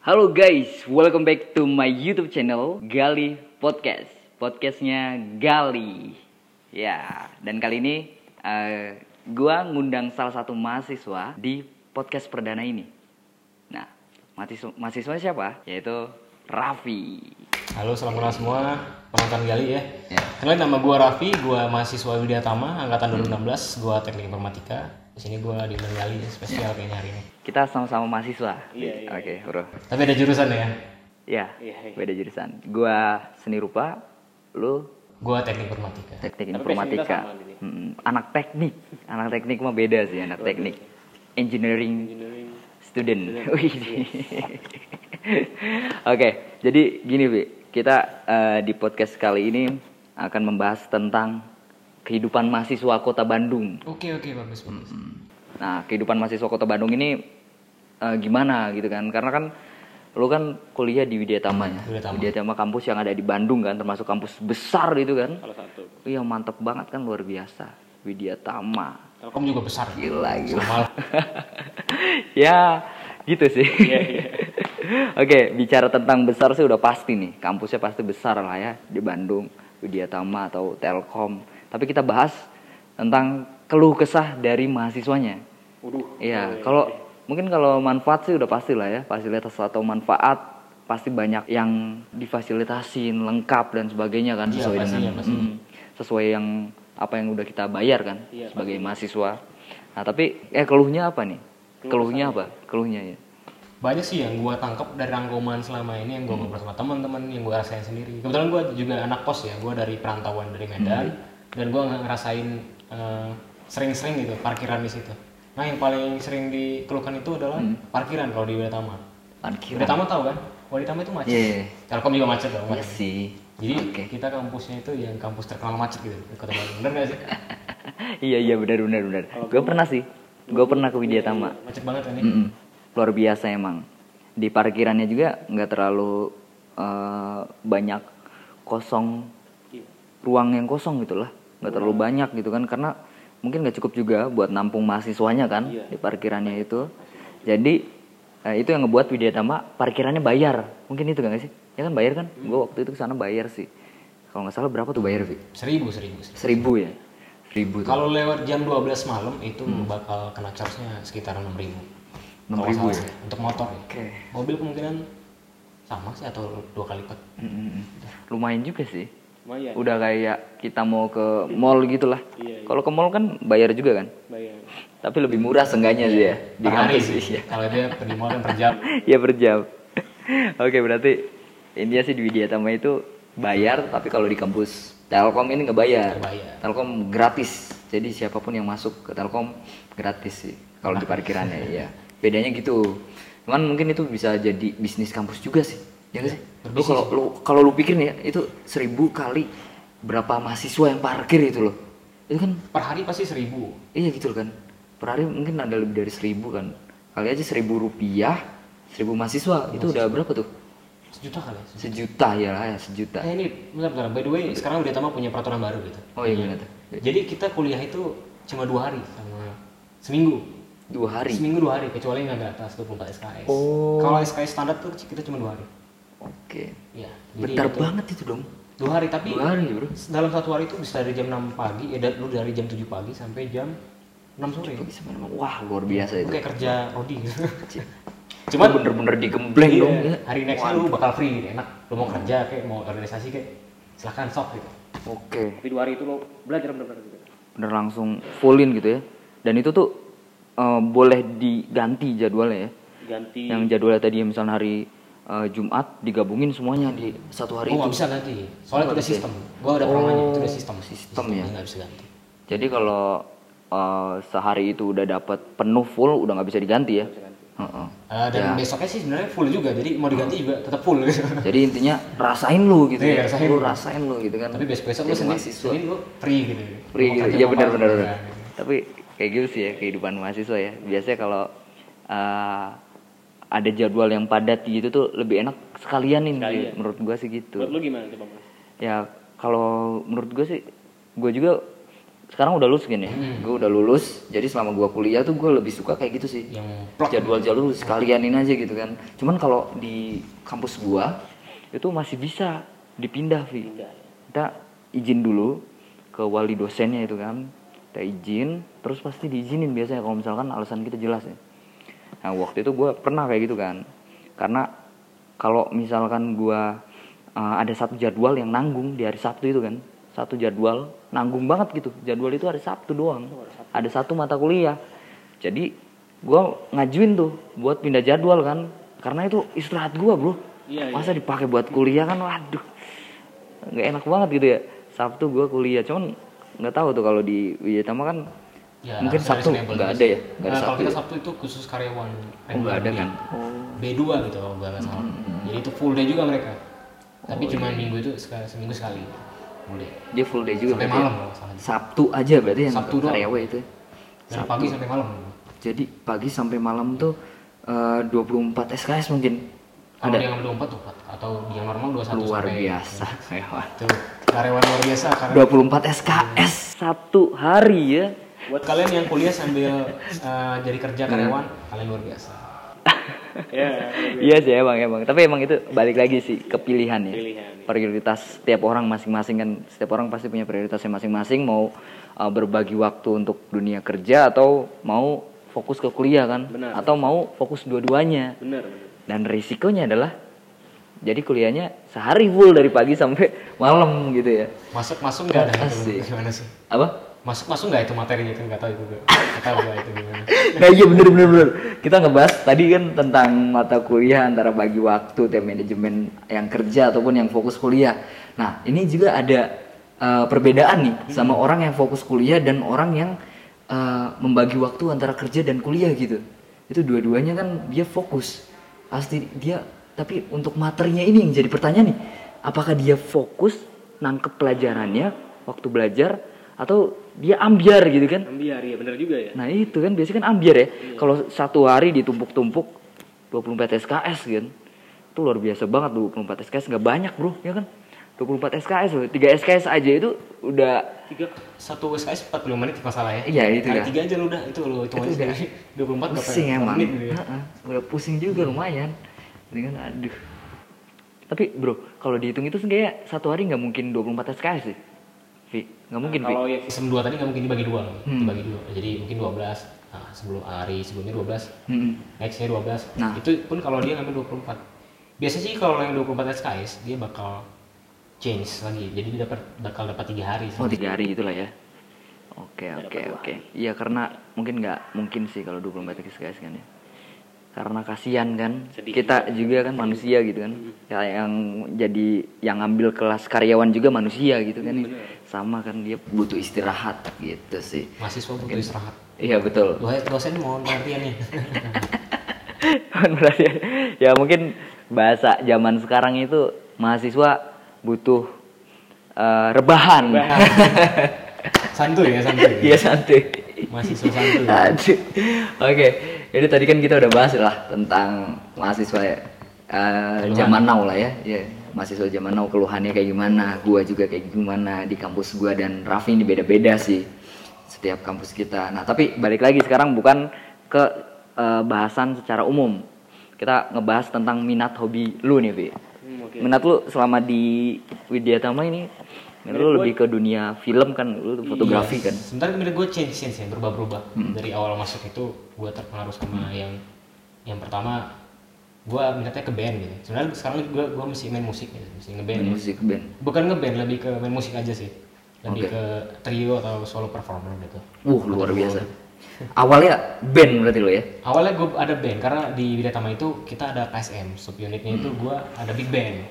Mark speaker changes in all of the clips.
Speaker 1: Halo guys, welcome back to my YouTube channel Gali Podcast. Podcastnya Gali. Ya, dan kali ini eh, gua ngundang salah satu mahasiswa di podcast perdana ini. Nah, mahasiswa mahasiswa siapa? Yaitu Raffi.
Speaker 2: Halo, salam kenal semua penonton Gali ya.
Speaker 1: Ya.
Speaker 2: Kenalin nama gua Raffi, gua mahasiswa Widyatama angkatan 2016, gua Teknik Informatika. Di sini gua di Gali spesial kayaknya hari ini.
Speaker 1: Kita sama-sama mahasiswa.
Speaker 3: Iya, iya,
Speaker 1: Oke, bro.
Speaker 2: Tapi ada jurusan ya.
Speaker 1: Ya,
Speaker 3: Iya, iya.
Speaker 1: beda jurusan. Gua seni rupa, lu
Speaker 2: Gua Teknik Informatika.
Speaker 1: teknik
Speaker 3: Tapi
Speaker 1: informatika.
Speaker 3: basicnya sama gitu.
Speaker 1: Mm, anak teknik, anak teknik mah beda sih, anak teknik. Engineering
Speaker 3: Engineering.
Speaker 1: student. Wih. Oke, jadi gini Bi, kita eh, di podcast kali ini akan membahas tentang kehidupan mahasiswa Kota Bandung.
Speaker 2: Oke, oke, bagus, bagus.
Speaker 1: Nah, kehidupan mahasiswa Kota Bandung ini eh, gimana gitu kan? Karena kan lu kan kuliah di Widyatama ya.
Speaker 2: Widyatama.
Speaker 1: Widyatama kampus yang ada di Bandung kan, termasuk kampus besar itu kan.
Speaker 3: Salah satu.
Speaker 1: Iya mantep banget kan luar biasa. Widyatama.
Speaker 2: Telkom juga besar.
Speaker 1: Gila gila.
Speaker 2: Sama
Speaker 1: ya gitu sih.
Speaker 3: Iya, iya.
Speaker 1: Oke, bicara tentang besar sih udah pasti nih. Kampusnya pasti besar lah ya di Bandung, Widyatama atau Telkom. Tapi kita bahas tentang keluh kesah dari mahasiswanya. Iya, kalau mungkin kalau manfaat sih udah pasti lah ya, fasilitas atau manfaat pasti banyak yang difasilitasin lengkap dan sebagainya kan
Speaker 2: Iya,
Speaker 1: sesuai
Speaker 2: pastinya,
Speaker 1: dengan
Speaker 2: pastinya.
Speaker 1: mm, sesuai yang apa yang udah kita bayar kan
Speaker 3: Iya,
Speaker 1: sebagai mahasiswa. Nah tapi eh keluhnya apa nih? Keluhnya apa? Keluhnya ya.
Speaker 2: banyak sih yang gua tangkap dari rangkuman selama ini yang gua
Speaker 1: Hmm.
Speaker 2: ngobrol sama teman-teman yang gua rasain sendiri kebetulan gua juga anak kos ya gua dari perantauan dari Medan
Speaker 1: Hmm.
Speaker 2: dan gua nggak ngerasain eh, sering-sering gitu parkiran di situ nah yang paling sering dikeluhkan itu adalah
Speaker 1: Hmm.
Speaker 2: parkiran kalau di Widyatama
Speaker 1: Parkiran.
Speaker 2: Widyatama tahu kan Widyatama itu macet
Speaker 1: Iya.
Speaker 2: Telkom juga macet dong
Speaker 1: Iya sih.
Speaker 2: jadi
Speaker 1: Oke.
Speaker 2: kita kampusnya itu yang kampus terkenal macet gitu di kota Bandung bener nggak sih
Speaker 1: iya iya benar benar benar. Gue pernah sih. Gue pernah ke Widyatama.
Speaker 2: macet banget kan ini
Speaker 1: Mm-mm. Luar biasa emang. Di parkirannya juga nggak terlalu eh, banyak kosong
Speaker 3: Iya.
Speaker 1: ruang yang kosong gitu lah. Nggak terlalu banyak gitu kan karena mungkin nggak cukup juga buat nampung mahasiswanya kan
Speaker 3: Iya.
Speaker 1: di parkirannya itu. Jadi eh, itu yang ngebuat Widyatama parkirannya bayar. Mungkin itu gak sih? Ya kan bayar kan? Gue waktu itu ke sana bayar sih. Kalau nggak salah berapa tuh bayar Vi?
Speaker 2: seribu seribu sih.
Speaker 1: Seribu ya? Seribu.
Speaker 2: Kalau lewat jam 12 malam itu bakal kena charge-nya sekitar 6.000 ribu.
Speaker 1: 6.000 ya?
Speaker 2: Untuk motor ya.
Speaker 1: Oke.
Speaker 2: Mobil kemungkinan sama sih atau dua kali lipat.
Speaker 1: Mm-mm. Lumayan juga sih.
Speaker 3: Lumayan.
Speaker 1: Udah kayak kita mau ke mall gitu lah.
Speaker 3: Iya, iya.
Speaker 1: Kalau ke mall kan bayar juga kan.
Speaker 3: Bayar.
Speaker 1: Tapi lebih murah seenggaknya sih ya di kampus
Speaker 2: sih.
Speaker 1: Ya.
Speaker 2: Kalau dia pergi mall kan per jam.
Speaker 1: ya per jam. Oke berarti intinya sih di Widyatama itu bayar tapi kalau di kampus Telkom ini nggak bayar.
Speaker 2: Bayar.
Speaker 1: Telkom gratis. Jadi siapa pun yang masuk ke Telkom gratis sih kalau di parkirannya ya. Bedanya gitu. Cuman mungkin itu bisa jadi bisnis kampus juga sih. Ya nggak sih? Lu kalau lu kalau lu pikir nih ya itu seribu kali berapa mahasiswa yang parkir itu loh. Itu kan
Speaker 2: Per hari pasti seribu.
Speaker 1: Iya gitu kan. Per hari mungkin ada lebih dari seribu kan. Kali aja seribu rupiah, seribu mahasiswa, itu udah berapa tuh?
Speaker 2: Sejuta kali. ya.
Speaker 1: Sejuta ya lah ya, sejuta.
Speaker 2: Eh ini bentar bentar. By the way, sekarang udah Tama punya peraturan baru gitu.
Speaker 1: Oh iya tuh?
Speaker 2: Jadi kita kuliah itu cuma dua hari sama seminggu.
Speaker 1: Dua hari.
Speaker 2: Seminggu dua hari kecuali nggak di atas 24 SKS.
Speaker 1: Oh.
Speaker 2: Kalau SKS standar tuh kita cuma dua hari.
Speaker 1: Oke.
Speaker 2: Iya.
Speaker 1: Bentar
Speaker 2: itu-
Speaker 1: banget itu dong.
Speaker 2: Dua hari tapi
Speaker 1: Dua hari bro.
Speaker 2: dalam satu hari itu bisa dari jam 6 pagi, ya lu dari jam 7 pagi sampai jam 6 sore.
Speaker 1: Bisa mana Wah luar biasa itu.
Speaker 2: kayak kerja rodi gitu. Cuman
Speaker 1: Itu bener-bener digembleng
Speaker 2: iya,
Speaker 1: dong. ya.
Speaker 2: hari nextnya lu bakal free gitu, enak. Lu mau kerja kayak mau organisasi kayak silahkan sok gitu.
Speaker 1: Oke.
Speaker 3: Tapi dua hari itu lo belajar benar-benar gitu.
Speaker 1: Bener langsung fullin gitu ya. Dan itu tuh eh, boleh diganti jadwalnya ya.
Speaker 3: Ganti.
Speaker 1: Yang jadwalnya tadi misalnya hari eh, Jumat digabungin semuanya di satu hari itu.
Speaker 2: Oh bisa ganti, soalnya
Speaker 1: Oh,
Speaker 2: itu udah sistem. Gua udah pernah nanya, itu udah
Speaker 1: Oh,
Speaker 2: sistem.
Speaker 1: sistem ya.
Speaker 2: nggak bisa ganti.
Speaker 1: Jadi kalau eh, sehari itu udah dapat penuh full udah nggak bisa diganti ya.
Speaker 3: Bisa ganti.
Speaker 1: Heeh.
Speaker 2: Eh, dan
Speaker 1: Ya.
Speaker 2: besoknya sih sebenarnya full juga, jadi mau diganti juga tetap full gitu.
Speaker 1: Jadi intinya rasain lu gitu
Speaker 2: Iya,
Speaker 1: ya.
Speaker 2: rasain
Speaker 1: lu rasain lu gitu kan.
Speaker 2: Tapi besok besok lu
Speaker 1: mahasiswa.
Speaker 2: senin lu free gitu.
Speaker 1: Free gitu. Iya
Speaker 2: mau
Speaker 1: benar
Speaker 2: apa,
Speaker 1: benar
Speaker 2: gitu kan.
Speaker 1: Tapi kayak gitu sih ya kehidupan mahasiswa ya. Biasanya kalau eh, ada jadwal yang padat gitu tuh lebih enak sekalianin sih.
Speaker 3: Sekalian.
Speaker 1: menurut gua sih gitu.
Speaker 3: Buat lu gimana coba mas?
Speaker 1: Ya kalau menurut gue sih, gue juga sekarang udah lulus gini.
Speaker 2: Hmm.
Speaker 1: Gue udah lulus, jadi selama gue kuliah tuh gue lebih suka kayak gitu sih.
Speaker 2: yang plak
Speaker 1: Jadwal-jadwal sekalianin aja gitu kan. Cuman kalau di kampus gua itu masih bisa dipindah, Vi.
Speaker 3: Pindah.
Speaker 1: Kita izin dulu ke wali dosennya itu kan. Kita izin, terus pasti diizinin biasanya kalau misalkan alasan kita jelas ya. Nah waktu itu gue pernah kayak gitu kan. Karena kalau misalkan gua uh, ada satu jadwal yang nanggung di hari Sabtu itu kan. Satu jadwal nanggung banget gitu. Jadwal itu hari Sabtu doang. Ada satu mata kuliah. Jadi gua ngajuin tuh buat pindah jadwal kan. Karena itu istirahat gua bro.
Speaker 3: Iya,
Speaker 1: Masa dipakai buat kuliah kan waduh. nggak enak banget gitu ya. Sabtu gua kuliah. Cuman nggak tahu tuh kalau di Wijatama kan
Speaker 2: Ya,
Speaker 1: mungkin Sabtu
Speaker 2: Senin
Speaker 1: nggak
Speaker 2: Bonus.
Speaker 1: ada ya? Nggak ada
Speaker 2: Nah, kalau
Speaker 1: Sabtu.
Speaker 2: kita
Speaker 1: ya?
Speaker 2: Sabtu itu khusus karyawan.
Speaker 1: Oh, nggak ada kan?
Speaker 2: B2 gitu kalau gue nggak salah. Jadi itu full day juga mereka. Tapi cuma minggu itu sekali, seminggu sekali. Full day.
Speaker 1: Dia full day juga
Speaker 2: Sampai
Speaker 1: ya?
Speaker 2: malam kalau salah.
Speaker 1: Sabtu aja berarti yang
Speaker 2: Sabtu doang.
Speaker 1: karyawan itu.
Speaker 2: Dari pagi sampai malam.
Speaker 1: Jadi pagi sampai malam tuh eh, 24 SKS mungkin.
Speaker 2: Kalau
Speaker 1: Ada.
Speaker 2: ngambil 24 tuh, atau yang normal 21
Speaker 1: Luar
Speaker 2: sampai
Speaker 1: biasa. karyawan.
Speaker 2: Itu karyawan luar biasa karena
Speaker 1: 24 SKS satu hari ya.
Speaker 2: Buat kalian yang kuliah sambil eh, jadi kerja karyawan, kalian luar biasa.
Speaker 3: Ya,
Speaker 1: Iya sih emang emang. Tapi emang itu balik lagi sih ke pilihan ya.
Speaker 3: Pilihan, iya.
Speaker 1: Prioritas setiap orang masing-masing kan. Setiap orang pasti punya prioritasnya masing-masing. Mau uh, berbagi waktu untuk dunia kerja atau mau fokus ke kuliah kan?
Speaker 3: Benar.
Speaker 1: Atau mau fokus dua-duanya.
Speaker 3: benar benar.
Speaker 1: Dan risikonya adalah jadi kuliahnya sehari full dari pagi sampai malam gitu ya.
Speaker 2: Masuk masuk nggak ada
Speaker 1: Asik.
Speaker 2: itu gimana sih?
Speaker 1: Apa?
Speaker 2: Masuk masuk nggak itu materinya itu nggak tahu itu. Nggak tahu gue itu gimana.
Speaker 1: Nah iya bener bener bener. Kita ngebahas tadi kan tentang mata kuliah antara bagi waktu dan manajemen yang kerja ataupun yang fokus kuliah. Nah ini juga ada uh, perbedaan nih sama orang yang fokus kuliah dan orang yang uh, membagi waktu antara kerja dan kuliah gitu. Itu dua-duanya kan dia fokus. Pasti dia tapi untuk materinya ini yang jadi pertanyaan nih. Apakah dia fokus nangkep pelajarannya waktu belajar atau dia ambiar gitu kan?
Speaker 3: Ambiar ya benar juga ya.
Speaker 1: Nah itu kan biasanya kan ambiar ya. Kalau satu hari ditumpuk-tumpuk 24 SKS kan. Itu luar biasa banget 24 SKS nggak banyak bro ya kan. 24 SKS loh. 3 SKS aja itu udah
Speaker 3: Tiga
Speaker 2: Satu SKS 45 menit masalah ya.
Speaker 1: Iya, itu dah.
Speaker 2: tiga aja lu udah itu lu hitung
Speaker 1: Itu
Speaker 2: aja
Speaker 1: udah
Speaker 2: sendiri. 24 berapa
Speaker 1: pusing emang.
Speaker 2: menit gitu ya.
Speaker 1: Heeh, udah pusing juga lumayan. Dengan aduh. Tapi bro, kalau dihitung itu kayak satu hari nggak mungkin 24 SKS sih. Vi, nggak mungkin Vi.
Speaker 3: kalau ya
Speaker 2: Sistem dua tadi nggak mungkin dibagi dua,
Speaker 1: Hmm.
Speaker 2: dibagi dua. Jadi mungkin 12. Nah, sebelum hari sebelumnya 12,
Speaker 1: Mm-mm.
Speaker 2: nextnya 12.
Speaker 1: Nah.
Speaker 2: Itu pun kalau dia ngambil 24. Biasanya sih kalau yang 24 SKS dia bakal change lagi. Jadi dia dapat bakal dapat tiga hari.
Speaker 1: Oh tiga hari gitulah ya. Oke oke oke. Iya karena mungkin nggak mungkin sih kalau 24 SKS kan ya. Karena kasihan kan.
Speaker 3: Sedih
Speaker 1: Kita juga kan manusia gitu kan. Ya, yang jadi yang ngambil kelas karyawan juga manusia gitu kan. Sama kan dia butuh istirahat gitu sih.
Speaker 2: Mahasiswa butuh istirahat.
Speaker 1: Iya betul.
Speaker 2: Dosen pengertian nih.
Speaker 1: Berarti ya mungkin bahasa zaman sekarang itu mahasiswa butuh eh, rebahan.
Speaker 2: santuy ya santuy.
Speaker 1: Iya santuy.
Speaker 2: Mahasiswa santuy.
Speaker 1: Oke, jadi tadi kan kita udah bahas lah tentang mahasiswa ya.
Speaker 2: Keluhan.
Speaker 1: zaman now lah ya. Iya, mahasiswa zaman now keluhannya kayak gimana, gua juga kayak gimana di kampus gua dan Raffi ini beda-beda sih. Setiap kampus kita. Nah, tapi balik lagi sekarang bukan ke eh, bahasan secara umum. Kita ngebahas tentang minat hobi lu nih, Vi.
Speaker 3: Hmm, oke.
Speaker 1: Minat lu selama di Widyatama ini minat lu
Speaker 3: Minat
Speaker 1: lebih ke dunia film kan, lu tuh fotografi
Speaker 2: Iya.
Speaker 1: kan.
Speaker 2: Sebenarnya menurut gue change change ya berubah-berubah.
Speaker 1: Hmm.
Speaker 2: Dari awal masuk itu gue terpengaruh sama yang yang pertama gue minatnya ke band gitu. Sebenarnya sekarang gue gue mesti main musik gitu, mesti ngeband. ya.
Speaker 1: Musik band.
Speaker 2: Bukan ngeband, lebih ke main musik aja sih. Lebih
Speaker 1: Oke.
Speaker 2: ke trio atau solo performer gitu.
Speaker 1: Uh, luar biasa. Awalnya band berarti lo ya?
Speaker 2: Awalnya gue ada band karena di Widyatama itu kita ada KSM, subunitnya itu gue ada big band.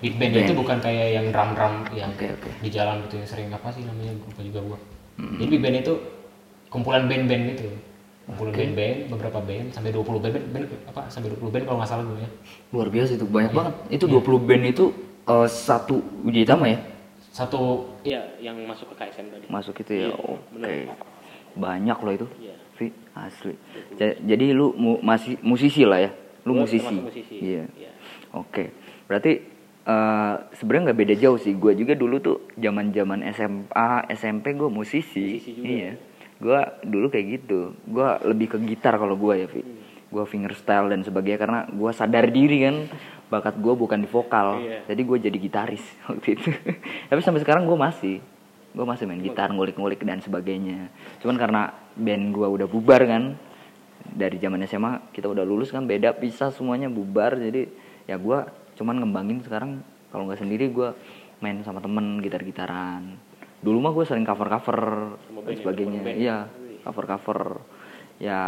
Speaker 2: Big band,
Speaker 1: Hmm. Band.
Speaker 2: itu bukan kayak yang drum-drum yang
Speaker 1: Oke, oke.
Speaker 2: di jalan gitu yang sering apa sih namanya lupa juga gue.
Speaker 1: Hmm.
Speaker 2: Jadi big band itu kumpulan band-band gitu. Kumpulan band-band, beberapa band sampai 20 band, band, band apa sampai 20 band kalau nggak salah gue ya.
Speaker 1: Luar biasa itu banyak banget. Itu 20 band itu eh, satu Widyatama ya?
Speaker 2: Satu
Speaker 3: Iya, yang masuk ke KSM tadi.
Speaker 1: Masuk itu ya.
Speaker 3: Iya,
Speaker 1: Oke.
Speaker 3: benar.
Speaker 1: Banyak loh itu.
Speaker 3: Iya.
Speaker 1: Vi, asli. Ja- Jadi lu mu- masih musisi lah ya? Lu
Speaker 3: Gua
Speaker 1: musisi. Iya.
Speaker 3: Iya.
Speaker 1: Oke. Berarti eh, sebenarnya nggak beda jauh sih. Gue juga dulu tuh zaman zaman SMA, SMP gue musisi.
Speaker 3: Musisi juga.
Speaker 1: Iya. Gue dulu kayak gitu. Gue lebih ke gitar kalau gue ya, Vi. Gue fingerstyle dan sebagainya karena gue sadar diri kan bakat gue bukan di vokal.
Speaker 3: Iya.
Speaker 1: Jadi gue jadi gitaris waktu itu. Tapi sampai sekarang gue masih gue masih main gitar, ngulik-ngulik dan sebagainya. Cuman karena band gue udah bubar kan, dari zaman SMA kita udah lulus kan beda pisah semuanya bubar jadi ya gue cuman ngembangin sekarang kalau nggak sendiri gue main sama temen gitar-gitaran dulu mah gue sering cover-cover
Speaker 3: Sama
Speaker 1: dan
Speaker 3: band ya,
Speaker 1: sebagainya
Speaker 3: band.
Speaker 1: iya cover-cover ya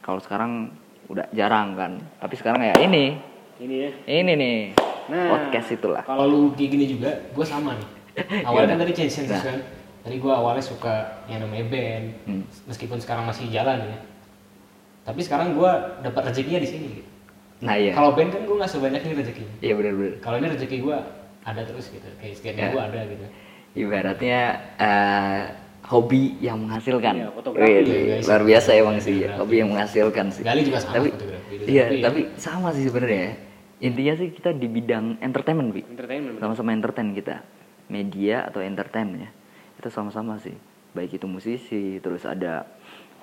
Speaker 1: kalau sekarang udah jarang kan tapi sekarang ya ini
Speaker 3: Ini ya.
Speaker 1: ini nih
Speaker 3: Nah.
Speaker 1: podcast itulah
Speaker 2: Kalau lu kayak gini juga, gue sama nih. Awalnya kan dari change
Speaker 1: Nah.
Speaker 2: kan. Tadi gue awalnya suka yang namanya band,
Speaker 1: Hmm.
Speaker 2: meskipun sekarang masih jalan ya. Tapi sekarang gue dapat rezekinya di sini. gitu.
Speaker 1: nah iya
Speaker 2: Kalau band kan gue nggak sebanyak ini rezekinya.
Speaker 1: iya bener-bener
Speaker 2: Kalau ini rezeki gue ada terus gitu, kayak setiap
Speaker 1: Ya.
Speaker 2: minggu ada gitu.
Speaker 1: Ibaratnya eh, hobi yang menghasilkan.
Speaker 3: Iya, fotografi.
Speaker 1: Wih,
Speaker 2: Iya, guys.
Speaker 1: luar biasa emang sih,
Speaker 2: Fotografi.
Speaker 1: hobi yang menghasilkan sih.
Speaker 2: Gali juga sama
Speaker 1: tapi,
Speaker 2: fotografi.
Speaker 1: Iya,
Speaker 2: Tapi ya-
Speaker 1: tapi sama sih sebenarnya. Intinya sih kita di bidang entertainment, Bi.
Speaker 3: Entertainment.
Speaker 1: Sama-sama entertain kita. Media atau entertain ya. Itu sama-sama sih. Baik itu musisi, terus ada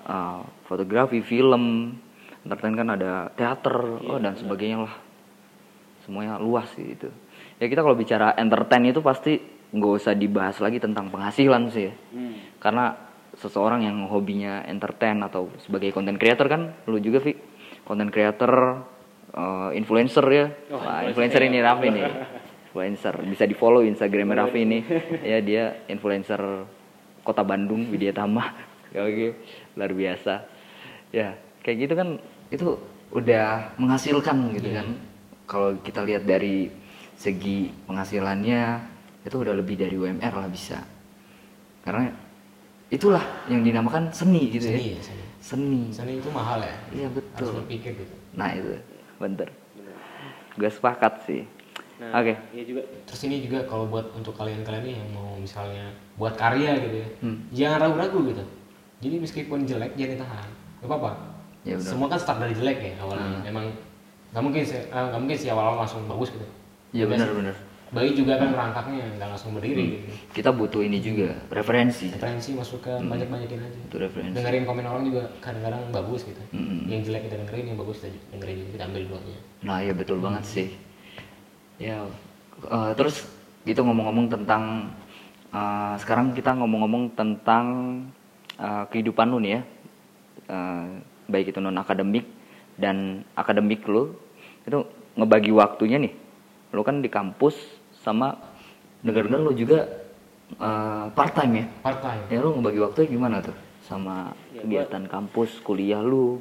Speaker 1: uh, fotografi, film, entertain kan ada teater, oh dan sebagainya lah semuanya luas sih itu ya kita kalau bicara entertain itu pasti nggak usah dibahas lagi tentang penghasilan sih. Ya
Speaker 3: Hmm.
Speaker 1: karena seseorang yang hobinya entertain atau sebagai content creator kan lu juga Vi content creator eh, influencer ya.
Speaker 3: Oh,
Speaker 1: Wah,
Speaker 3: influencer
Speaker 1: influencer ini
Speaker 3: ya.
Speaker 1: Raffi nih. Influencer. Bisa di follow instagram Raffi ini. Ya dia influencer kota Bandung Widya Tama. Oke luar biasa. Ya kayak gitu kan itu udah menghasilkan gitu
Speaker 3: Iya.
Speaker 1: kan. Kalau kita lihat dari segi penghasilannya itu udah lebih dari UMR lah bisa karena itulah yang dinamakan seni gitu
Speaker 2: Seni
Speaker 1: ya
Speaker 2: ya, seni.
Speaker 1: seni
Speaker 2: Seni itu mahal ya.
Speaker 1: iya
Speaker 2: Harus
Speaker 1: betul
Speaker 2: berpikir gitu.
Speaker 1: nah itu bener
Speaker 3: Bener.
Speaker 1: gue sepakat sih
Speaker 3: Nah,
Speaker 1: oke
Speaker 3: Iya juga.
Speaker 2: Terus ini juga kalau buat untuk kalian-kalian nih yang mau misalnya buat karya gitu ya,
Speaker 1: Hmm.
Speaker 2: jangan ragu-ragu gitu. Jadi meskipun jelek jangan ditahan, gak apa-apa.
Speaker 1: Ya.
Speaker 2: Semua kan start dari jelek ya awalnya.
Speaker 1: Hmm.
Speaker 2: Memang nggak mungkin sih, eh, nggak mungkin sih awal-awal langsung bagus gitu.
Speaker 1: Iya,
Speaker 2: Juga
Speaker 1: benar,
Speaker 2: sih.
Speaker 1: benar.
Speaker 2: Bayi juga kan merangkaknya nggak langsung berdiri gitu.
Speaker 1: kita butuh ini juga referensi
Speaker 2: Referensi masukan banyak-banyakin aja.
Speaker 1: Itu referensi.
Speaker 2: Dengerin komen orang juga kadang-kadang bagus gitu.
Speaker 1: Hmm.
Speaker 2: Yang jelek kita dengerin, yang bagus kita dengerin juga kita ambil duanya.
Speaker 1: Nah ya betul banget sih. Ya eh, terus gitu ngomong-ngomong tentang eh, sekarang kita ngomong-ngomong tentang eh, kehidupan lu nih ya, Eh, baik itu non akademik dan akademik lu itu ngebagi waktunya nih. Lu kan di kampus sama dengar-dengar lu juga part time ya.
Speaker 2: Part time.
Speaker 1: Ya lu ngebagi waktunya gimana tuh sama
Speaker 3: Ya, gua-
Speaker 1: kegiatan kampus, kuliah lu?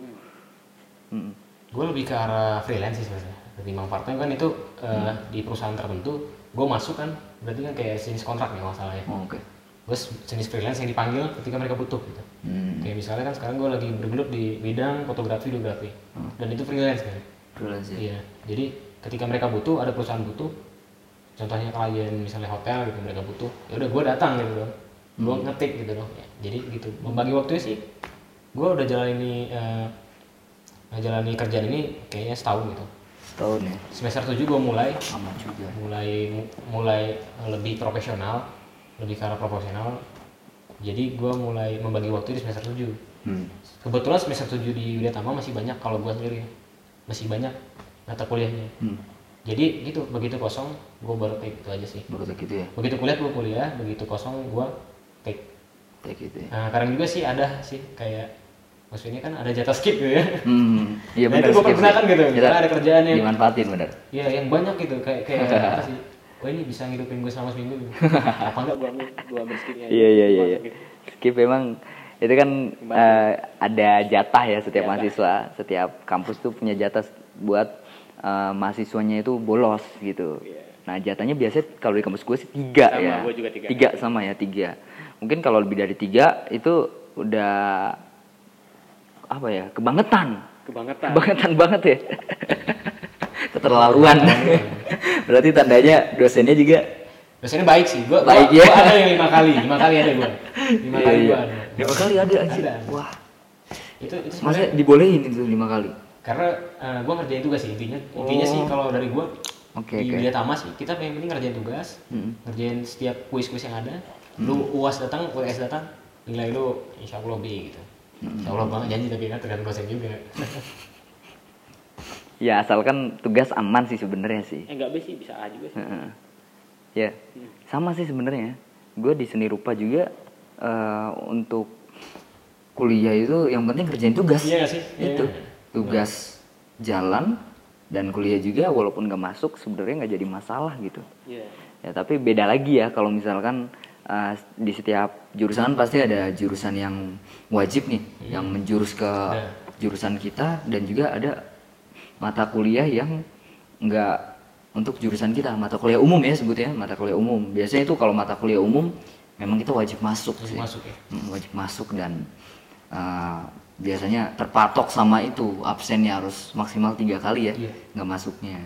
Speaker 1: Hmm.
Speaker 2: gue lebih ke arah freelance sih sebenarnya ketimbang part time kan itu eh, di perusahaan tertentu gue masuk kan berarti kan kayak jenis kontrak nih masalahnya
Speaker 1: Oh, Oke.
Speaker 2: gue jenis freelance yang dipanggil ketika mereka butuh gitu
Speaker 1: Hmm.
Speaker 2: kayak misalnya kan sekarang gue lagi bergelut di bidang fotografi videografi dan itu freelance kan
Speaker 1: Freelance ya.
Speaker 2: iya jadi ketika mereka butuh ada perusahaan butuh contohnya klien misalnya hotel gitu mereka butuh ya udah gue datang gitu dong gue ngetik gitu dong Ya, jadi gitu membagi waktunya sih gue udah jalani eh, jalani kerjaan ini kayaknya setahun gitu.
Speaker 1: Setahun ya.
Speaker 2: semester 7 gue mulai.
Speaker 1: Aman juga.
Speaker 2: mulai mulai lebih profesional lebih ke arah profesional. Jadi gue mulai membagi waktu di semester 7
Speaker 1: Hmm.
Speaker 2: kebetulan semester 7 di Widya Tama masih banyak kalau gue sendiri. Masih banyak mata kuliahnya.
Speaker 1: Hmm.
Speaker 2: Jadi gitu begitu kosong gue baru take itu aja sih
Speaker 1: Begitu gitu ya.
Speaker 2: begitu kuliah gue kuliah begitu kosong gue take
Speaker 1: Kayak gitu ya.
Speaker 2: nah kadang juga sih ada sih kayak maksudnya kan ada jatah skip gitu ya
Speaker 1: Hmm. Iya
Speaker 2: Nah,
Speaker 1: benar.
Speaker 2: itu
Speaker 1: skip
Speaker 2: pergunakan gitu.
Speaker 1: Kita
Speaker 2: Misalnya ada kerjaan yang-
Speaker 1: dimanfaatin benar.
Speaker 2: Iya yang banyak gitu kayak kayak apa sih wah ini bisa ngidupin gue selama seminggu gitu. apa enggak
Speaker 3: Gua ambil gua ambil skillnya.
Speaker 1: Iya iya iya. iya. Skip memang itu kan eh, ada jatah ya setiap
Speaker 3: Jatah.
Speaker 1: mahasiswa, setiap kampus tuh punya jatah buat eh, mahasiswanya itu bolos gitu.
Speaker 3: Iya.
Speaker 1: Nah jatahnya biasanya kalau di kampus gue sih tiga
Speaker 3: Sama,
Speaker 1: ya.
Speaker 3: gua juga tiga.
Speaker 1: sama ya tiga. Mungkin kalau lebih dari tiga itu udah apa ya kebangetan.
Speaker 3: Kebangetan.
Speaker 1: Kebangetan banget ya. Keterlaluan. Berarti tandanya dosennya juga
Speaker 2: Dosennya baik sih, gue
Speaker 1: Baik,
Speaker 2: gua,
Speaker 1: ya.
Speaker 2: gua ada yang lima kali, lima kali ada gue, lima
Speaker 1: Iya,
Speaker 2: kali
Speaker 1: iya.
Speaker 2: gue ada.
Speaker 1: Lima kali ada. Wah,
Speaker 2: Itu itu sebenarnya
Speaker 1: dibolehin itu lima kali?
Speaker 2: Karena gue ngerjain juga sih intinya, intinya sih
Speaker 1: Oh.
Speaker 2: kalau dari gue
Speaker 1: Oke,
Speaker 2: di. Widya Tama sih kita yang penting ngerjain tugas
Speaker 1: Hmm.
Speaker 2: ngerjain setiap kuis-kuis yang ada lu uas datang UTS datang nilai lu insya Allah B gitu insya Allah banget janji tapi kan tergantung dosen juga
Speaker 1: Ya asalkan tugas aman sih sebenarnya sih.
Speaker 3: Eh enggak B sih bisa A juga sih.
Speaker 1: Heeh. Ya, sama sih sebenarnya. Gue di seni rupa juga eh, untuk kuliah itu yang penting kerjain tugas.
Speaker 2: Iya sih? Iya.
Speaker 1: Itu tugas jalan dan kuliah juga walaupun nggak masuk sebenarnya nggak jadi masalah gitu.
Speaker 3: Iya.
Speaker 1: Ya tapi beda lagi ya kalau misalkan eh, di setiap jurusan pasti ada jurusan yang wajib nih, yang menjurus ke
Speaker 2: Ada.
Speaker 1: jurusan kita dan juga ada mata kuliah yang nggak untuk jurusan kita, mata kuliah umum ya sebutnya, mata kuliah umum. Biasanya itu kalau mata kuliah umum memang kita wajib masuk
Speaker 2: Wajib
Speaker 1: sih.
Speaker 2: masuk ya?
Speaker 1: Mm, wajib masuk dan eh, biasanya terpatok sama itu absennya harus maksimal tiga kali ya
Speaker 2: Iya.
Speaker 1: nggak masuknya.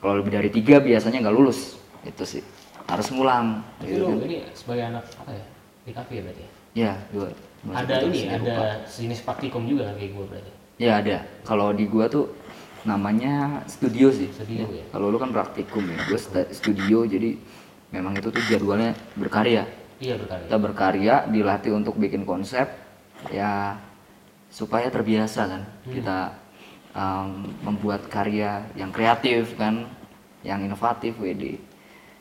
Speaker 1: Kalau lebih dari tiga biasanya nggak lulus itu sih. Harus ngulang
Speaker 2: tapi
Speaker 1: gitu
Speaker 2: lu
Speaker 1: kan.
Speaker 2: ini sebagai anak apa ya? Di kafe ya berarti ya?
Speaker 1: Ya dua masuk
Speaker 2: ada ini ada sejenis praktikum juga kan kayak gue berarti?
Speaker 1: Ya ada. Kalau di gua tuh namanya studio sih.
Speaker 2: Studio ya?
Speaker 1: kalau lu kan praktikum ya gua studio jadi memang itu tuh jadwalnya berkarya.
Speaker 2: Iya berkali
Speaker 1: kita berkarya dilatih untuk bikin konsep ya supaya terbiasa kan. Kita um, membuat karya yang kreatif kan yang inovatif WD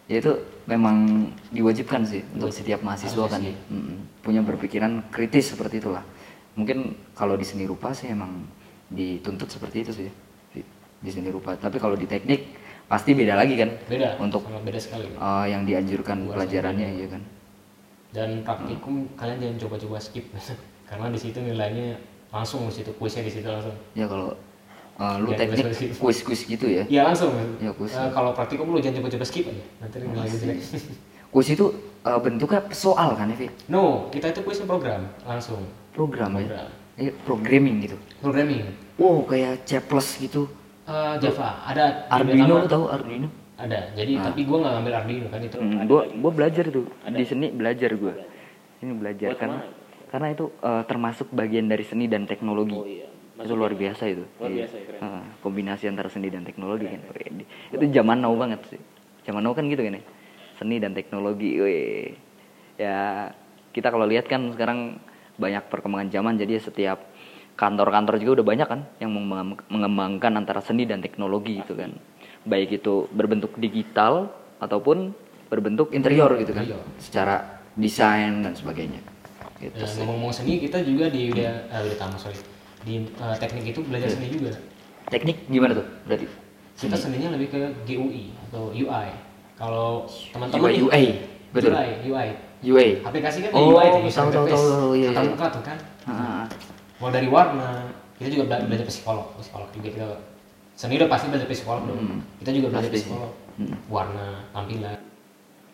Speaker 1: ya itu memang diwajibkan sih untuk setiap mahasiswa kan. Mm-mm. punya berpikiran kritis seperti itulah. Mungkin kalau di seni rupa sih emang dituntut seperti itu sih di, di seni rupa. Tapi kalau di teknik pasti beda lagi kan.
Speaker 2: Beda
Speaker 1: untuk
Speaker 2: sangat beda sekali.
Speaker 1: uh, yang dianjurkan
Speaker 2: Luas
Speaker 1: pelajarannya
Speaker 2: sama
Speaker 1: ya kan.
Speaker 2: Dan praktikum kalian jangan coba-coba skip. Karena di situ nilainya langsung di situ kuisnya di situ langsung.
Speaker 1: Ya kalau uh, lu
Speaker 2: Ya,
Speaker 1: teknik
Speaker 2: kuis-kuis.
Speaker 1: kuis-kuis gitu ya?
Speaker 2: Iya langsung.
Speaker 1: Ya, kuis.
Speaker 2: Eh, kalau praktikum lu jangan coba-coba skip aja. Nanti nilai jelek.
Speaker 1: kuis itu uh, bentuknya soal kan ya Vi?
Speaker 2: no kita itu kuisnya program langsung.
Speaker 1: Program ya?
Speaker 2: Program.
Speaker 1: Eh, programming gitu?
Speaker 2: Programming.
Speaker 1: Wow kayak C gitu?
Speaker 2: Eh, Java. Ada
Speaker 1: Arduino lu tahu Arduino?
Speaker 2: Ada. Jadi tapi gua nggak ngambil Arduino kan itu.
Speaker 1: Hmm, gua gua belajar tuh. Di seni belajar gua. Ini belajar
Speaker 3: Buat
Speaker 1: karena
Speaker 3: ke mana?
Speaker 1: Karena itu uh, termasuk bagian dari seni dan teknologi
Speaker 3: Oh iya.
Speaker 1: itu luar biasa itu
Speaker 3: Luar
Speaker 1: Iya.
Speaker 3: biasa ya, keren.
Speaker 1: Heeh, kombinasi antara seni dan teknologi kan Wede. itu zaman now banget sih zaman now kan gitu kan ya seni dan teknologi weh. ya kita kalau lihat kan sekarang banyak perkembangan zaman jadi setiap kantor-kantor juga udah banyak kan yang mengembang- mengembangkan antara seni dan teknologi gitu kan baik itu berbentuk digital ataupun berbentuk interior gitu kan
Speaker 2: Interior.
Speaker 1: secara desain dan sebagainya gitu sih.
Speaker 2: ngomong-ngomong seni kita juga di udah eh, udah tamu sorry. Di eh, teknik itu belajar seni juga.
Speaker 1: Teknik gimana tuh berarti?
Speaker 2: Kita seninya lebih ke GUI atau UI kalau teman-teman
Speaker 1: UI UA betul.
Speaker 2: UI UI
Speaker 1: UA
Speaker 2: aplikasi kan
Speaker 1: Oh,
Speaker 2: UI tuh,
Speaker 1: tahu, tahu, tahu, iya, iya.
Speaker 2: tuh kan.
Speaker 1: Ah,
Speaker 2: mau dari warna kita juga bela- belajar psikolog psikolog juga kita seni udah pasti belajar psikolog dong.
Speaker 1: Hmm.
Speaker 2: kita juga belajar psikolog.
Speaker 1: Hmm.
Speaker 2: warna tampilan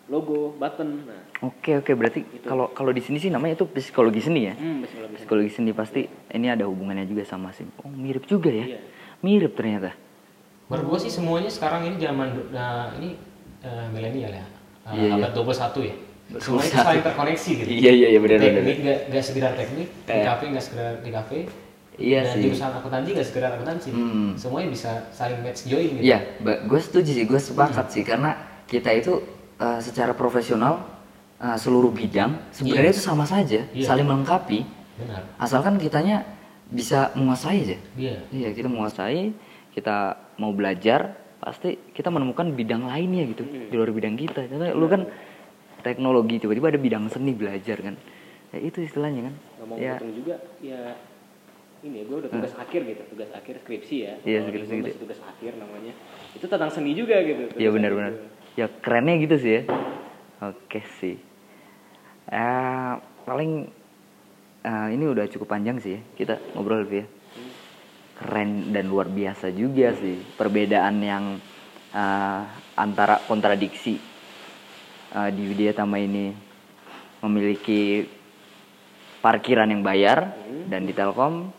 Speaker 3: Logo, button. Nah,
Speaker 1: Oke oke berarti kalau kalau di sini sih namanya itu psikologi seni ya.
Speaker 3: hmm, lebih.
Speaker 1: Psikologi seni pasti ini ada hubungannya juga sama sih. Oh mirip juga ya.
Speaker 3: Iya.
Speaker 1: Mirip ternyata.
Speaker 2: menurut sih semuanya sekarang ini zaman nah, ini eh, milenial ya Eh,
Speaker 1: Iya, iya.
Speaker 2: abad 21 ya semuanya itu
Speaker 1: 21.
Speaker 2: saling terkoneksi gitu
Speaker 1: Iya iya iya benar benar.
Speaker 2: teknik gak, gak sekedar teknik di
Speaker 1: Eh.
Speaker 2: kafe gak sekedar di kafe
Speaker 1: Iya
Speaker 2: dan
Speaker 1: sih.
Speaker 2: jurusan akuntansi gak sekedar akuntansi
Speaker 1: Hmm.
Speaker 2: semuanya bisa saling match join gitu
Speaker 1: Iya, gue setuju sih, gue sepakat sih karena kita itu uh, secara profesional uh, seluruh bidang sebenarnya
Speaker 2: Iya.
Speaker 1: itu sama saja,
Speaker 2: Iya.
Speaker 1: saling melengkapi.
Speaker 2: benar
Speaker 1: Asalkan kitanya bisa menguasai aja.
Speaker 2: iya
Speaker 1: Iya, kita menguasai, kita mau belajar, pasti kita menemukan bidang lainnya gitu di luar bidang kita. Contohnya lu kan teknologi, tiba-tiba ada bidang seni belajar kan. Ya itu istilahnya kan.
Speaker 3: Ngomong
Speaker 1: Ya,
Speaker 3: juga, ya ini ya, gue udah tugas akhir gitu, tugas akhir skripsi ya.
Speaker 1: Iya, skripsi gitu.
Speaker 3: masih tugas akhir namanya. Itu tentang seni juga gitu.
Speaker 1: Iya benar-benar. Ya kerennya gitu sih ya. Oke sih. Eh paling eh, ini udah cukup panjang sih ya. Kita ngobrol lebih ya. Keren dan luar biasa juga sih perbedaan yang eh, antara kontradiksi eh, di Widya Tama ini memiliki parkiran yang bayar dan di Telkom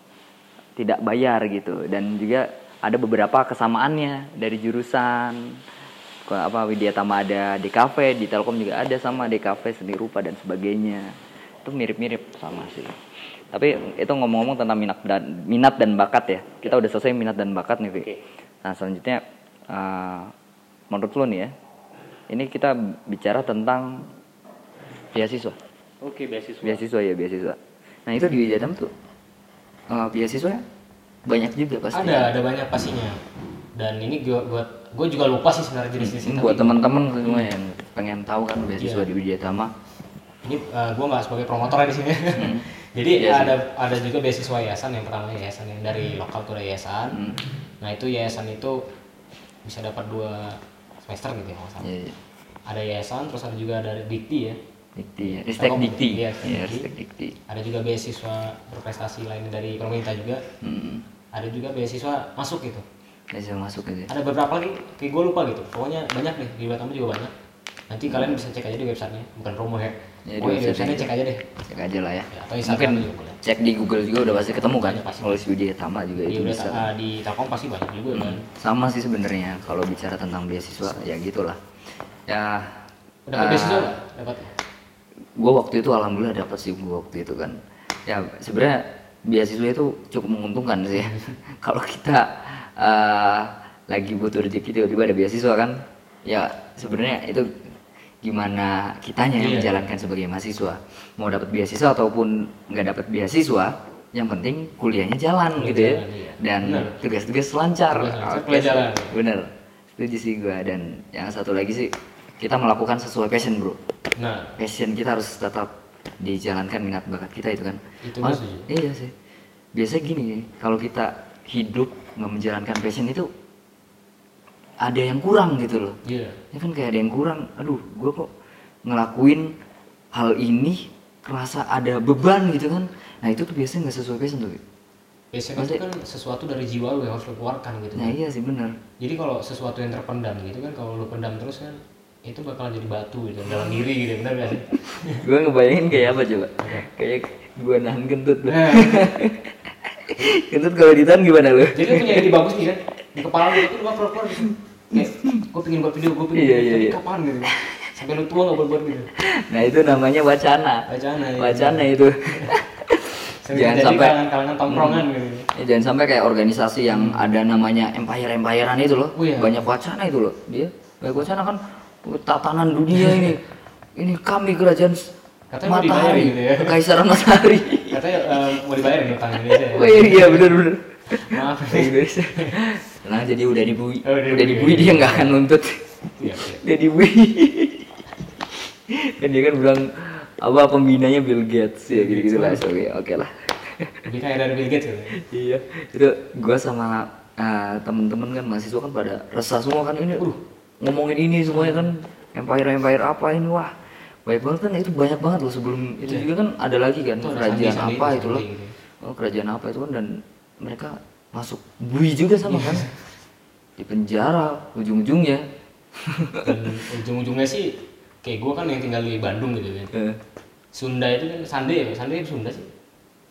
Speaker 1: tidak bayar gitu dan juga ada beberapa kesamaannya dari jurusan apa Widya Tama ada di kafe di Telkom juga ada sama di kafe seni rupa dan sebagainya. Itu mirip-mirip sama sih. Tapi itu ngomong-ngomong tentang minat dan minat dan bakat ya. Kita udah selesai minat dan bakat nih Vi. Nah selanjutnya eh, menurut lo nih ya ini kita bicara tentang beasiswa.
Speaker 3: Oke, beasiswa.
Speaker 1: beasiswa ya beasiswa. Nah itu di Jatam tuh eh, beasiswa banyak juga pasti.
Speaker 2: Ada ada banyak pastinya. Dan ini gue buat gue juga lupa sih sebenarnya
Speaker 1: Ini
Speaker 2: jenis-jenisnya
Speaker 1: buat teman-teman semua yang pengen tahu kan beasiswa
Speaker 2: Iya.
Speaker 1: di Wijayatama
Speaker 2: ini gue nggak sebagai promotor di sini jadi
Speaker 1: Iya sih.
Speaker 2: ada ada juga beasiswa yayasan yang pertama yayasan yang dari lokal tuh ada yayasan
Speaker 1: Hmm.
Speaker 2: nah itu yayasan itu bisa dapat dua semester gitu ya kalau nggak salah.
Speaker 1: Iya, iya.
Speaker 2: ada yayasan terus ada juga dari dikti ya
Speaker 1: Dikti ya, Ristek. Dikti.
Speaker 2: Dikti.
Speaker 1: Ristek Dikti.
Speaker 2: ada juga beasiswa berprestasi lain dari pemerintah juga
Speaker 1: Hmm.
Speaker 2: ada juga beasiswa masuk gitu
Speaker 1: Bisa masuk gitu. ya.
Speaker 2: ada beberapa lagi kayak gue lupa gitu pokoknya banyak deh di Batam juga banyak nanti kalian bisa cek aja di websitenya bukan promo ya
Speaker 1: Ya, di
Speaker 2: pokoknya di
Speaker 1: websitenya.
Speaker 2: cek aja deh
Speaker 1: Cek aja lah ya.
Speaker 2: Ya, atau Instagram
Speaker 1: Mungkin
Speaker 2: juga boleh.
Speaker 1: cek di Google juga udah pasti ketemu kan.
Speaker 2: Iya.
Speaker 1: Kalau si Wijayatama juga
Speaker 2: di
Speaker 1: itu
Speaker 2: udah
Speaker 1: bisa.
Speaker 2: ah, di Telkom pasti banyak juga kan
Speaker 1: Hmm. Sama sih sebenarnya kalau bicara tentang beasiswa ya gitulah. Ya
Speaker 2: dapat
Speaker 1: eh,
Speaker 2: beasiswa dapat
Speaker 1: gue waktu itu alhamdulillah dapat sih gue waktu itu kan ya sebenarnya beasiswa itu cukup menguntungkan sih kalau kita eh, lagi butuh rezeki tiba-tiba ada beasiswa kan? Ya sebenarnya itu gimana kitanya yang
Speaker 2: Iya.
Speaker 1: menjalankan sebagai mahasiswa? Mau dapat beasiswa ataupun nggak dapat beasiswa yang penting kuliahnya jalan
Speaker 2: Kuliah
Speaker 1: gitu ya.
Speaker 2: jalan, iya.
Speaker 1: dan tugas-tugas lancar.
Speaker 2: Tugas lancar,
Speaker 1: bener setuju sih gue dan yang satu lagi sih kita melakukan sesuai passion bro.
Speaker 2: Nah.
Speaker 1: Passion kita harus tetap dijalankan minat bakat kita itu kan.
Speaker 2: Itu
Speaker 1: Mal- iya sih. Biasanya gini kalau kita hidup nggak menjalankan passion itu ada yang kurang gitu loh.
Speaker 2: Iya.
Speaker 1: Ya kan kayak ada yang kurang aduh gue kok ngelakuin hal ini kerasa ada beban gitu kan. Nah itu tuh biasanya nggak sesuai passion tuh.
Speaker 2: Passion itu kan sesuatu dari jiwa lu yang harus lu keluarkan gitu
Speaker 1: nah iya sih bener
Speaker 2: jadi kalau sesuatu yang terpendam gitu kan kalau lu pendam terus kan itu bakalan jadi batu gitu dalam diri gitu benar gak sih?
Speaker 1: Gue ngebayangin kayak apa coba? Kayak gue nahan kentut
Speaker 2: Nah,
Speaker 1: kentut kalau ditahan gimana lo
Speaker 2: jadi lu punya ide bagus nih kan di kepala lu itu lu keluar keluar. Gitu kayak gue pengen buat video gue pengen
Speaker 1: Iya, iya, iya.
Speaker 2: kapan gitu? Sampai lu tua gak buat buat gitu.
Speaker 1: Nah itu namanya wacana.
Speaker 2: Wacana, iya.
Speaker 1: wacana itu.
Speaker 2: Sampai
Speaker 1: Jangan sampai-
Speaker 2: kalangan kalangan tongkrongan gitu.
Speaker 1: Ya, jangan sampai kayak organisasi yang ada namanya empire empirean itu loh.
Speaker 2: Oh, iya.
Speaker 1: banyak wacana itu loh. Dia banyak wacana kan tatanan dunia ini. Ini kami kerajaan
Speaker 2: Katanya
Speaker 1: matahari.
Speaker 2: gitu ya.
Speaker 1: kekaisaran matahari
Speaker 2: katanya eh, mau dibayarin utang Indonesia ya?
Speaker 1: Oh iya, iya bener bener.
Speaker 2: Maaf.
Speaker 1: Indonesia. Nah jadi udah dibui.
Speaker 2: Oh, udah
Speaker 1: udah
Speaker 2: dibui.
Speaker 1: dia nggak akan nuntut.
Speaker 2: Iya iya.
Speaker 1: Dia dibui. Kan dia kan bilang apa pembinanya Bill Gates. Ya gitu gitu lah oke oke lah.
Speaker 2: Lebih kaya dari Bill Gates gitu
Speaker 1: iya. Itu gua sama uh, temen-temen kan mahasiswa kan pada resah semua kan ini. Uh ngomongin ini semuanya kan empire empire apa ini wah baik banget kan itu banyak banget loh sebelum itu
Speaker 2: Iya.
Speaker 1: juga kan ada lagi kan
Speaker 2: Itu
Speaker 1: kerajaan
Speaker 2: sandi-sandi
Speaker 1: apa
Speaker 2: itu,
Speaker 1: itu loh.
Speaker 2: Sandi. Gitu.
Speaker 1: oh kerajaan apa itu kan dan mereka masuk bui juga sama kan. Di penjara ujung-ujungnya.
Speaker 2: Dan ujung-ujungnya sih kayak gue kan yang tinggal di Bandung gitu kan.
Speaker 1: Eh,
Speaker 2: Sunda itu kan Sande ya? Sande itu Sunda sih?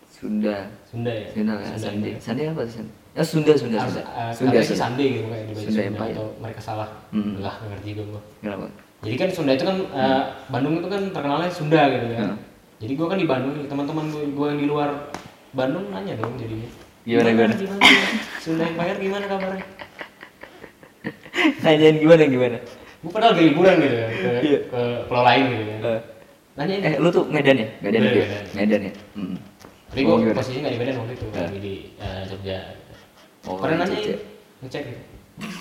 Speaker 1: Sunda.
Speaker 2: Sunda ya?
Speaker 1: Sunda kan Sandi
Speaker 2: ya.
Speaker 1: Sandi apa sih ya Sunda Sunda
Speaker 2: harus
Speaker 1: Sunda.
Speaker 2: uh,
Speaker 1: Sunda
Speaker 2: katanya sih
Speaker 1: Sunda.
Speaker 2: Sande gitu kayak di baju
Speaker 1: Sunda
Speaker 2: Sunda,
Speaker 1: Empire.
Speaker 2: atau mereka salah.
Speaker 1: Hmm.
Speaker 2: lah nggak ngerti juga gue
Speaker 1: kenapa
Speaker 2: jadi kan Sunda itu kan uh, Bandung itu kan terkenalnya Sunda gitu kan
Speaker 1: Hmm.
Speaker 2: jadi gue kan di Bandung teman-teman gue gue yang di luar Bandung nanya dong jadinya.
Speaker 1: Gimana, gimana?
Speaker 2: gimana? Sunda Empire gimana kabarnya?
Speaker 1: Nanyain gimana gimana?
Speaker 2: Gue padahal lagi liburan gitu kan ke,
Speaker 1: Iya.
Speaker 2: ke pulau lain gitu kan
Speaker 1: Eh,
Speaker 2: nanyain.
Speaker 1: Eh lu tuh Medan ya? Medan ya?
Speaker 2: Medan.
Speaker 1: Medan. Ya? Hmm.
Speaker 2: tapi
Speaker 1: Oh,
Speaker 2: gue
Speaker 1: gimana?
Speaker 2: posisinya nggak di Medan waktu itu
Speaker 1: Ya.
Speaker 2: lagi di uh, Jogja.
Speaker 1: Oh, di
Speaker 2: nanya ngecek gitu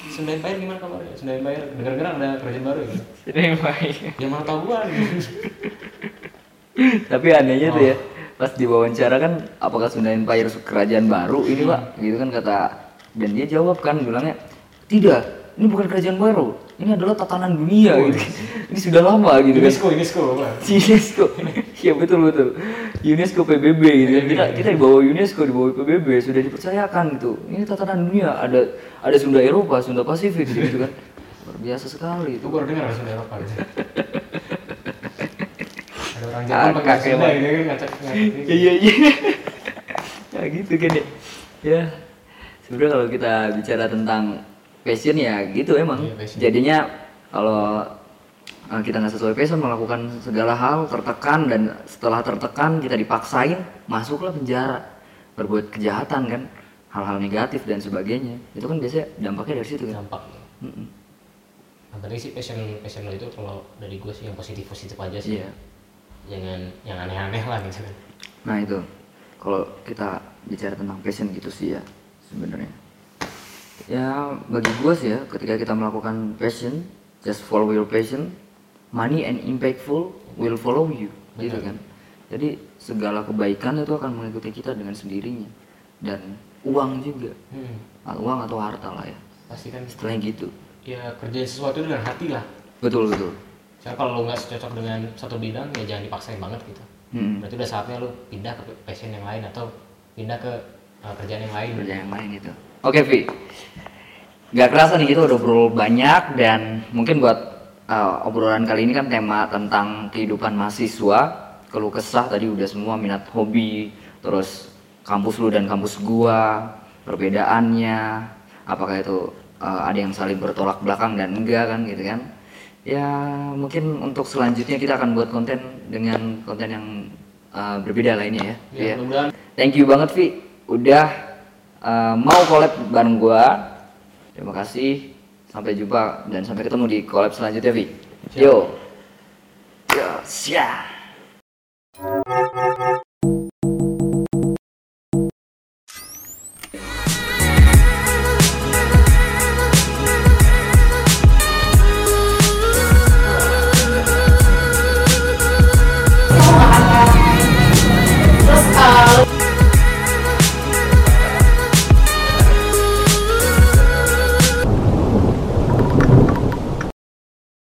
Speaker 2: Sunda Empire gimana kabarnya Sunda Empire dengar-dengar ada kerajaan baru gitu
Speaker 1: Sering main.
Speaker 2: ya mana tahu gua gitu.
Speaker 1: Tapi anehnya tuh
Speaker 2: Oh.
Speaker 1: ya, pas diwawancara kan apakah Sunda Empire kerajaan baru ini pak? Gitu kan kata dan dia jawab kan bilangnya tidak, ini bukan kerajaan baru, ini adalah tatanan dunia
Speaker 2: Oh,
Speaker 1: gitu. ini sudah lama gitu kan.
Speaker 2: UNESCO UNESCO apa
Speaker 1: UNESCO, iya betul betul. UNESCO PBB gitu kan. Kita kita di bawah UNESCO di bawah PBB sudah dipercayakan gitu. Ini tatanan dunia ada ada Sunda Eropa, Sunda Pasifik gitu, kan. Luar biasa sekali
Speaker 2: itu baru dengar Sunda Eropa gitu ada orang Jepang pakai Sunda gitu kan ngacak ngacak
Speaker 1: Iya iya. ya gitu kan ya. Ya. Sebenarnya kalau kita bicara tentang passion ya gitu emang.
Speaker 2: Iya.
Speaker 1: Jadinya kalau kita nggak sesuai passion melakukan segala hal tertekan dan setelah tertekan kita dipaksain masuklah penjara. Berbuat kejahatan kan? Hal-hal negatif dan sebagainya. Itu kan biasanya dampaknya dari situ kan?
Speaker 2: Dampak.
Speaker 1: Mm-mm.
Speaker 2: penting sih passion passion lo itu kalau dari gue sih yang positif positif aja sih.
Speaker 1: Iya.
Speaker 2: jangan yang aneh-aneh lah gitu kan.
Speaker 1: Nah itu. Kalau kita bicara tentang passion gitu sih ya sebenarnya. Ya bagi gue sih ya ketika kita melakukan passion, just follow your passion, money and impactful will follow you, gitu
Speaker 2: Betul.
Speaker 1: kan. Jadi segala kebaikan itu akan mengikuti kita dengan sendirinya dan uang juga,
Speaker 2: hmm,
Speaker 1: Ah, uang atau harta lah ya.
Speaker 2: pasti kan
Speaker 1: Istilahnya gitu.
Speaker 2: ya kerjain sesuatu dengan hati lah
Speaker 1: Betul betul.
Speaker 2: Soalnya kalau lo nggak cocok dengan satu bidang ya jangan dipaksain banget gitu
Speaker 1: Hmm.
Speaker 2: berarti udah saatnya lo pindah ke passion yang lain atau pindah ke uh, kerjaan yang lain
Speaker 1: kerja yang lain itu. Oke Vi, gak kerasa nih kita udah obrol banyak dan mungkin buat uh, obrolan kali ini kan tema tentang kehidupan mahasiswa, keluh kesah tadi udah semua minat hobi, terus kampus lu dan kampus gua, perbedaannya, apakah itu uh, ada yang saling bertolak belakang dan enggak kan gitu kan? Ya mungkin untuk selanjutnya kita akan buat konten dengan konten yang uh, berbeda lainnya ya.
Speaker 2: Ya,
Speaker 1: ya. Thank you banget Vi udah uh, mau collab bareng gua. Terima kasih. Sampai jumpa dan sampai ketemu di collab selanjutnya Vi. Yo. Yo, siap.